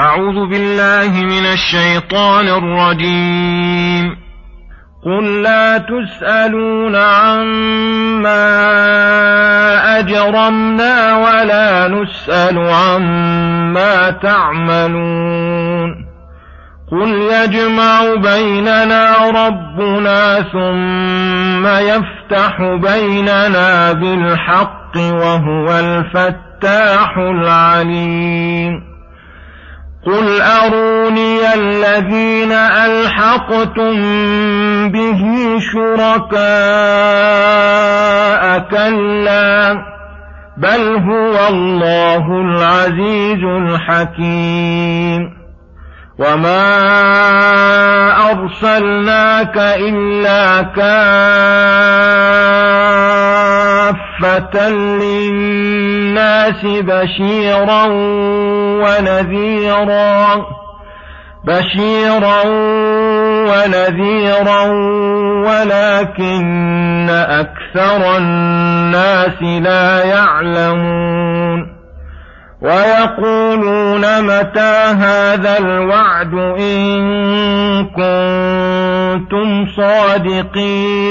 أعوذ بالله من الشيطان الرجيم. قل لا تسألون عما أجرمنا ولا نسأل عما تعملون. قل يجمع بيننا ربنا ثم يفتح بيننا بالحق وهو الفتاح العليم. قل أروني الذين ألحقتم به شركاء كلا بل هو الله العزيز الحكيم وما أرسلناك إلا كافة للناس بشيرا ونذيرا بشيرا ونذيرا ولكن أكثر الناس لا يعلمون. ويقولون متى هذا الوعد إن كنتم صادقين.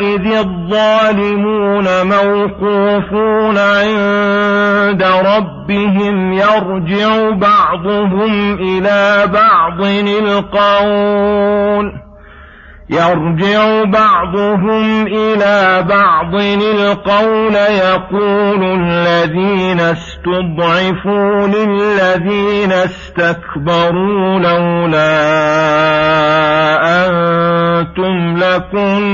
إذ الظالمون موقوفون عند ربهم يرجع بعضهم إلى بعض القول يرجع بعضهم إلى بعض القول يقول الذين استضعفوا للذين استكبروا لولا أنتم لكنا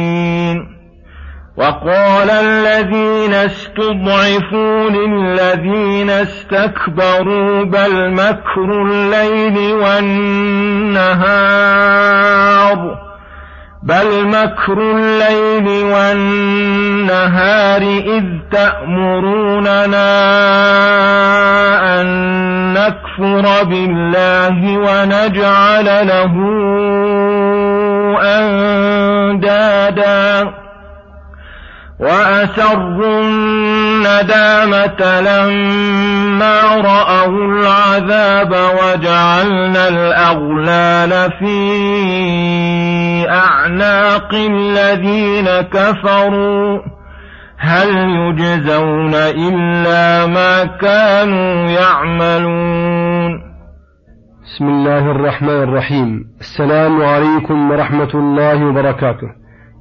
وقال الذين استضعفوا للذين استكبروا بل مكر الليل والنهار بل مكر الليل والنهار إذ تأمروننا أن نكفر بالله ونجعل له أندادا وأسروا الندامة لما رأوا العذاب وجعلنا الأغلال في أعناق الذين كفروا. هل يجزون إلا ما كانوا يعملون؟ بسم الله الرحمن الرحيم. السلام عليكم ورحمة الله وبركاته.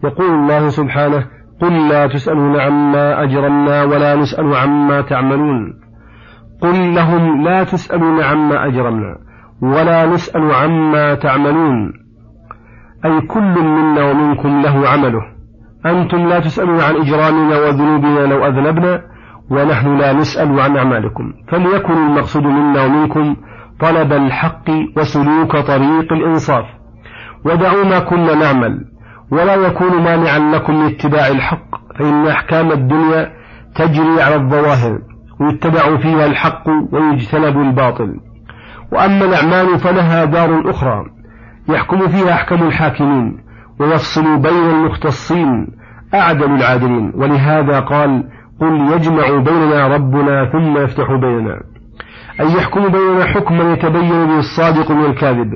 يقول الله سبحانه قل لا تسألون عما أجرمنا ولا نسأل عما تعملون. قل لهم لا تسألون عما أجرمنا ولا نسأل عما تعملون. أي كل منا ومنكم له عمله. أنتم لا تسألون عن إجرامنا وذنوبنا لو أذنبنا ونحن لا نسأل عن أعمالكم. فليكن المقصود منا ومنكم طلب الحق وسلوك طريق الإنصاف. ودعوا ما كنا نعمل. ولا يكون مانعا لكم من اتباع الحق فإن أحكام الدنيا تجري على الظواهر ويتبع فيها الحق ويجتنب الباطل. وأما الأعمال فلها دار أخرى يحكم فيها أحكم الحاكمين ويفصل بين المختصين أعدل العادلين. ولهذا قال قل يجمع بيننا ربنا ثم يفتح بيننا. أي يحكم بيننا حكما يتبين به الصادق من الكاذب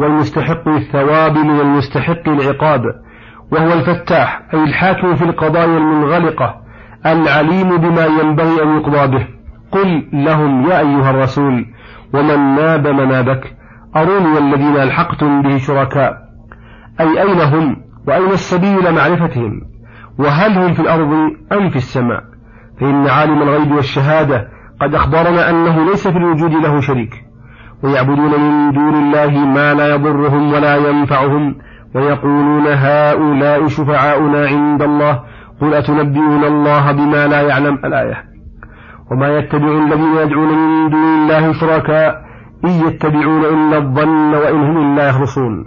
والمستحق للثواب من المستحق العقاب. وهو الفتاح أي الحاكم في القضايا المنغلقة العليم بما ينبغي أن يقضى به. قل لهم يا أيها الرسول ومن ناب منابك؟ أروني الذين ألحقتم به شركاء. أي أين هم؟ وأين السبيل إلى معرفتهم؟ وهل هم في الأرض أم في السماء؟ فإن عالم الغيب والشهادة قد أخبرنا أنه ليس في الوجود له شريك. ويعبدون من دون الله ما لا يضرهم ولا ينفعهم. ويقولون هؤلاء شفعاؤنا عند الله. قل أتنبئون الله بما لا يعلم الآية. وما يتبع الذين يدعون من دون الله شركاء. إن يتبعون إلا الظن وإن هم إلا يخرصون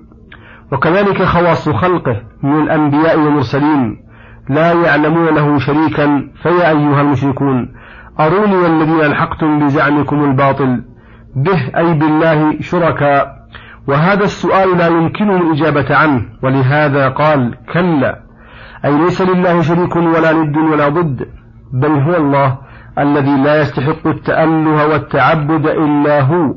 وكذلك خواص خلقه من الأنبياء والمرسلين. لا يعلمون له شريكا. فيا أيها المشركون أروني والذين ألحقتم بزعمكم الباطل. به أي بالله شركاء. وهذا السؤال لا يمكن الإجابة عنه ولهذا قال كلا. أي ليس لله شريك ولا ند ولا ضد بل هو الله الذي لا يستحق التأله والتعبد إلا هو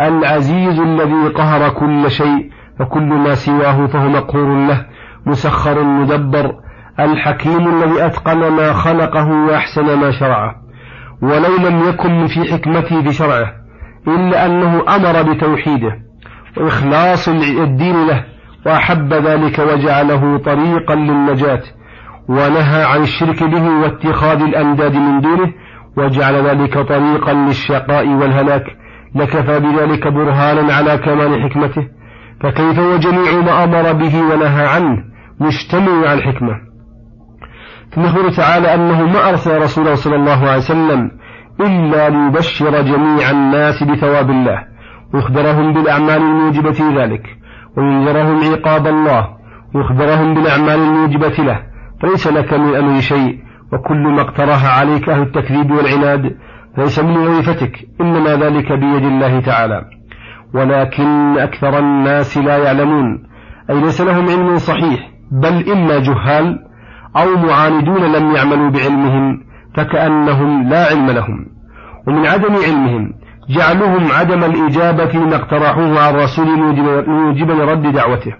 العزيز الذي قهر كل شيء وكل ما سواه فهو مقهور له مسخر مدبر الحكيم الذي أتقن ما خلقه وأحسن ما شرعه. ولو لم يكن في حكمته في شرعه إلا أنه أمر بتوحيده. وإخلاص الدين له وأحب ذلك وجعله طريقا للنجاة ونهى عن الشرك به واتخاذ الأنداد من دونه وجعل ذلك طريقا للشقاء والهلاك لكفى بذلك برهانا على كمال حكمته فكيف وجميع ما أمر به ونهى عنه مجتمع على الحكمة؟ ثم يخبر تعالى أنه ما أرسل رسوله صلى الله عليه وسلم إلا ليبشر جميع الناس بثواب الله ويخبرهم بالأعمال الموجبة ذلك وينذرهم عقاب الله ويخبرهم بالأعمال الموجبة له فليس لك من أمر شيء وكل ما اقترح عليك أهل التكذيب والعناد ليس من وظيفتك إنما ذلك بيد الله تعالى. ولكن أكثر الناس لا يعلمون أي ليس لهم علم صحيح بل إما جهال أو معاندون لم يعملوا بعلمهم فكأنهم لا علم لهم. ومن عدم علمهم جعلهم عدم الإجابة لما اقترحوه على الرسول موجبا لرد دعوته.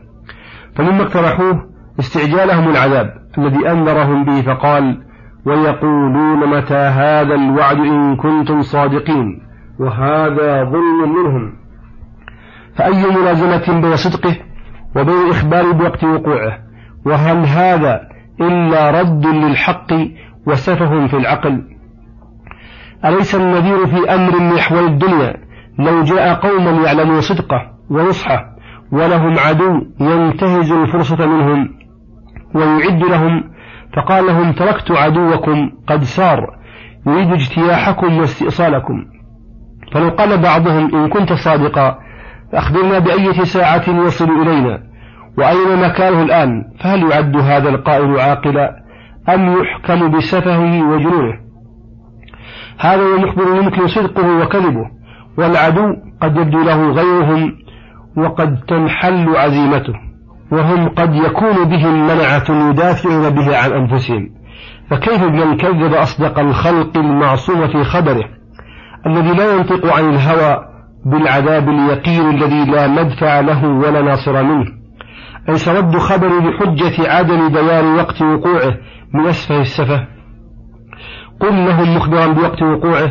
فمما اقترحوه استعجالهم العذاب الذي أنذرهم به فقال ويقولون متى هذا الوعد إن كنتم صادقين؟ وهذا ظلم منهم. فأي ملازمة بين صدقه وبين الإخبار بوقت وقوعه؟ وهل هذا إلا رد للحق وسفه في العقل؟ أليس النذير في أمر من أحوال الدنيا؟ لو جاء قوما يعلمون صدقه ونصحه ولهم عدو ينتهز الفرصة منهم ويعد لهم فقال لهم تركت عدوكم قد سار يريد اجتياحكم واستئصالكم. فلو قال بعضهم إن كنت صادقا فأخبرنا بأية ساعة يصل إلينا وأين مكانه الآن؟ فهل يعد هذا القائل عاقلا أم يحكم بسفهه وجنونه هذا المخبر يمكن صدقه وكذبه والعدو قد يبدو له غيرهم وقد تنحل عزيمته وهم قد يكون بهم منعة يدافعون به عن أنفسهم. فكيف بمن كذب أصدق الخلق المعصوم في خبره؟ الذي لا ينطق عن الهوى بالعذاب اليقين الذي لا مدفع له ولا ناصر منه. أي رد خبر بحجة عدم بيان وقت وقوعه من أسفه السفه؟ قل لهم مخبرا بوقت وقوعه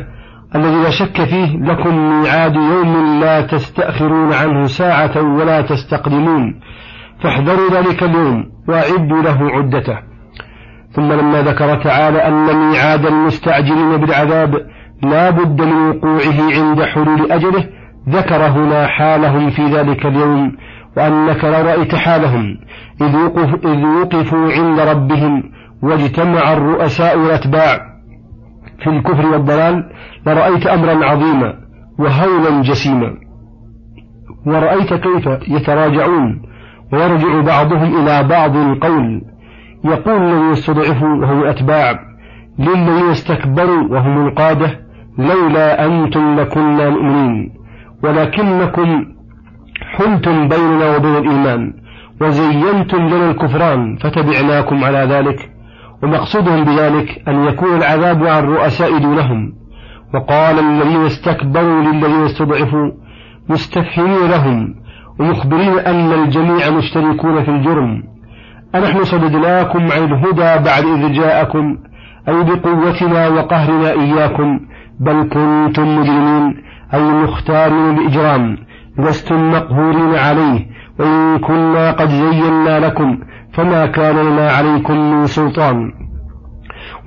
الذي لا شك فيه لكم ميعاد يوم لا تستأخرون عنه ساعة ولا تستقدمون. فاحذروا ذلك اليوم وأعدوا له عدته. ثم لما ذكر تعالى أن ميعاد المستعجلين بالعذاب لا بد من وقوعه عند حلول أجله ذكر هنا حالهم في ذلك اليوم وأنك لو رأيت حالهم إذ, وقف إذ وقفوا عند ربهم واجتمع الرؤساء والأتباع في الكفر والضلال لرأيت أمرا عظيما وهولا جسيما. ورأيت كيف يتراجعون ويرجع بعضهم إلى بعض القول. يقول الذين استضعفوا وهم الأتباع للذين استكبروا وهم القادة لولا أنتم لكنا مؤمنين. ولكنكم حلتم بيننا وبين الإيمان وزينتم لنا الكفران فتبعناكم على ذلك. ومقصودهم بذلك أن يكون العذاب على الرؤساء دونهم. وقال الذين استكبروا للذين استضعفوا مستفهمين لهم ومخبرين أن الجميع مشتركون في الجرم. أنحن صددناكم عن الهدى بعد إذ جاءكم أي بقوتنا وقهرنا إياكم بل كنتم مجرمين أي مختارين الإجرام لستم مقهورين عليه وإن كنا قد زينا لكم فما كان لنا عليكم من سلطان.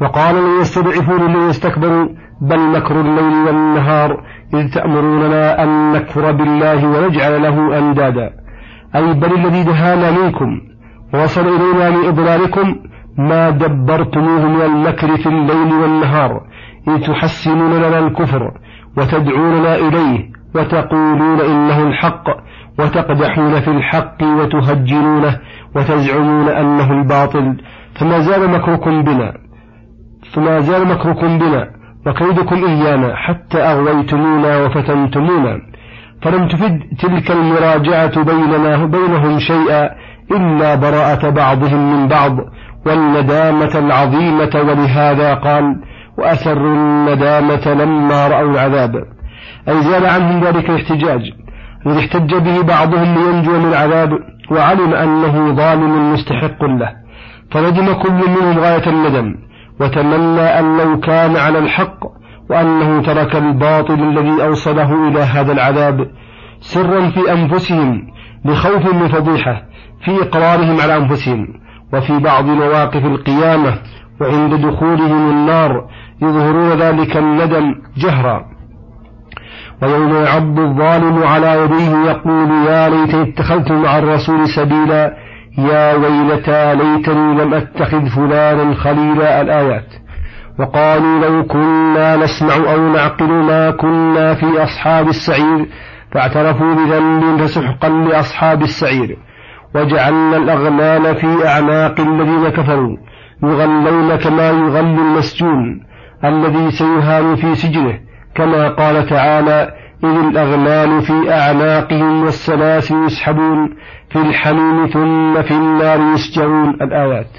وقال ليستضعفون يستكبروا بل مكر الليل والنهار إذ تأمروننا أن نكفر بالله ونجعل له أندادا. أي بل الذي دهانا منكم ووصل إلينا من إضلالكم ما دبرتموه من المكر في الليل والنهار إذ تحسنون لنا الكفر وتدعوننا إليه وتقولون إنه الحق وتقدحون في الحق وتهجنونه وتزعمون أنه الباطل. فما زال مكركم بنا. فما زال مكركم بنا. وكيدكم إيانا حتى أغويتمونا وفتنتمونا. فلم تفد تلك المراجعة بيننا بينهم شيئا إلا براءة بعضهم من بعض. والندامة العظيمة ولهذا قال وأسروا الندامة لما رأوا العذاب. أي زال عنهم ذلك الاحتجاج. الذي احتج به بعضهم لينجو من العذاب وعلم أنه ظالم مستحق له. فندم كل منهم غاية الندم وتمنى أن لو كان على الحق وأنه ترك الباطل الذي أوصله إلى هذا العذاب سرا في أنفسهم لخوف من فضيحة في إقرارهم على أنفسهم وفي بعض مواقف القيامة وعند دخولهم النار يظهرون ذلك الندم جهرا. ويوم يعض الظالم على يديه يقول يا ليتني اتخذت مع الرسول سبيلا يا ويلتى ليتني لم أتخذ فلانا خليلا الآيات. وقالوا لو كنا نسمع أو نعقل ما كنا في أصحاب السعير فاعترفوا بذنب فسحقا لأصحاب السعير. وجعلنا الأغلال في أعناق الذين كفروا يغلون كما يغل المسجون الذي سيهان في سجنه. كما قال تعالى إذ الأغلال في أعناقهم والسلاسل يسحبون في الحميم ثم في النار يسجرون الآيات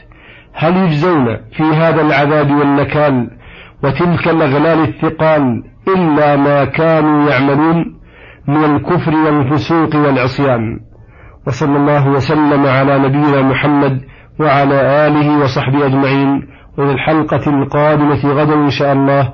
هل يجزون في هذا العذاب والنكال وتلك الأغلال الثقال إلا ما كانوا يعملون من الكفر والفسوق والعصيان؟ وصلى الله وسلم على نبينا محمد وعلى آله وصحبه أجمعين. وفي الحلقة القادمة غدا إن شاء الله.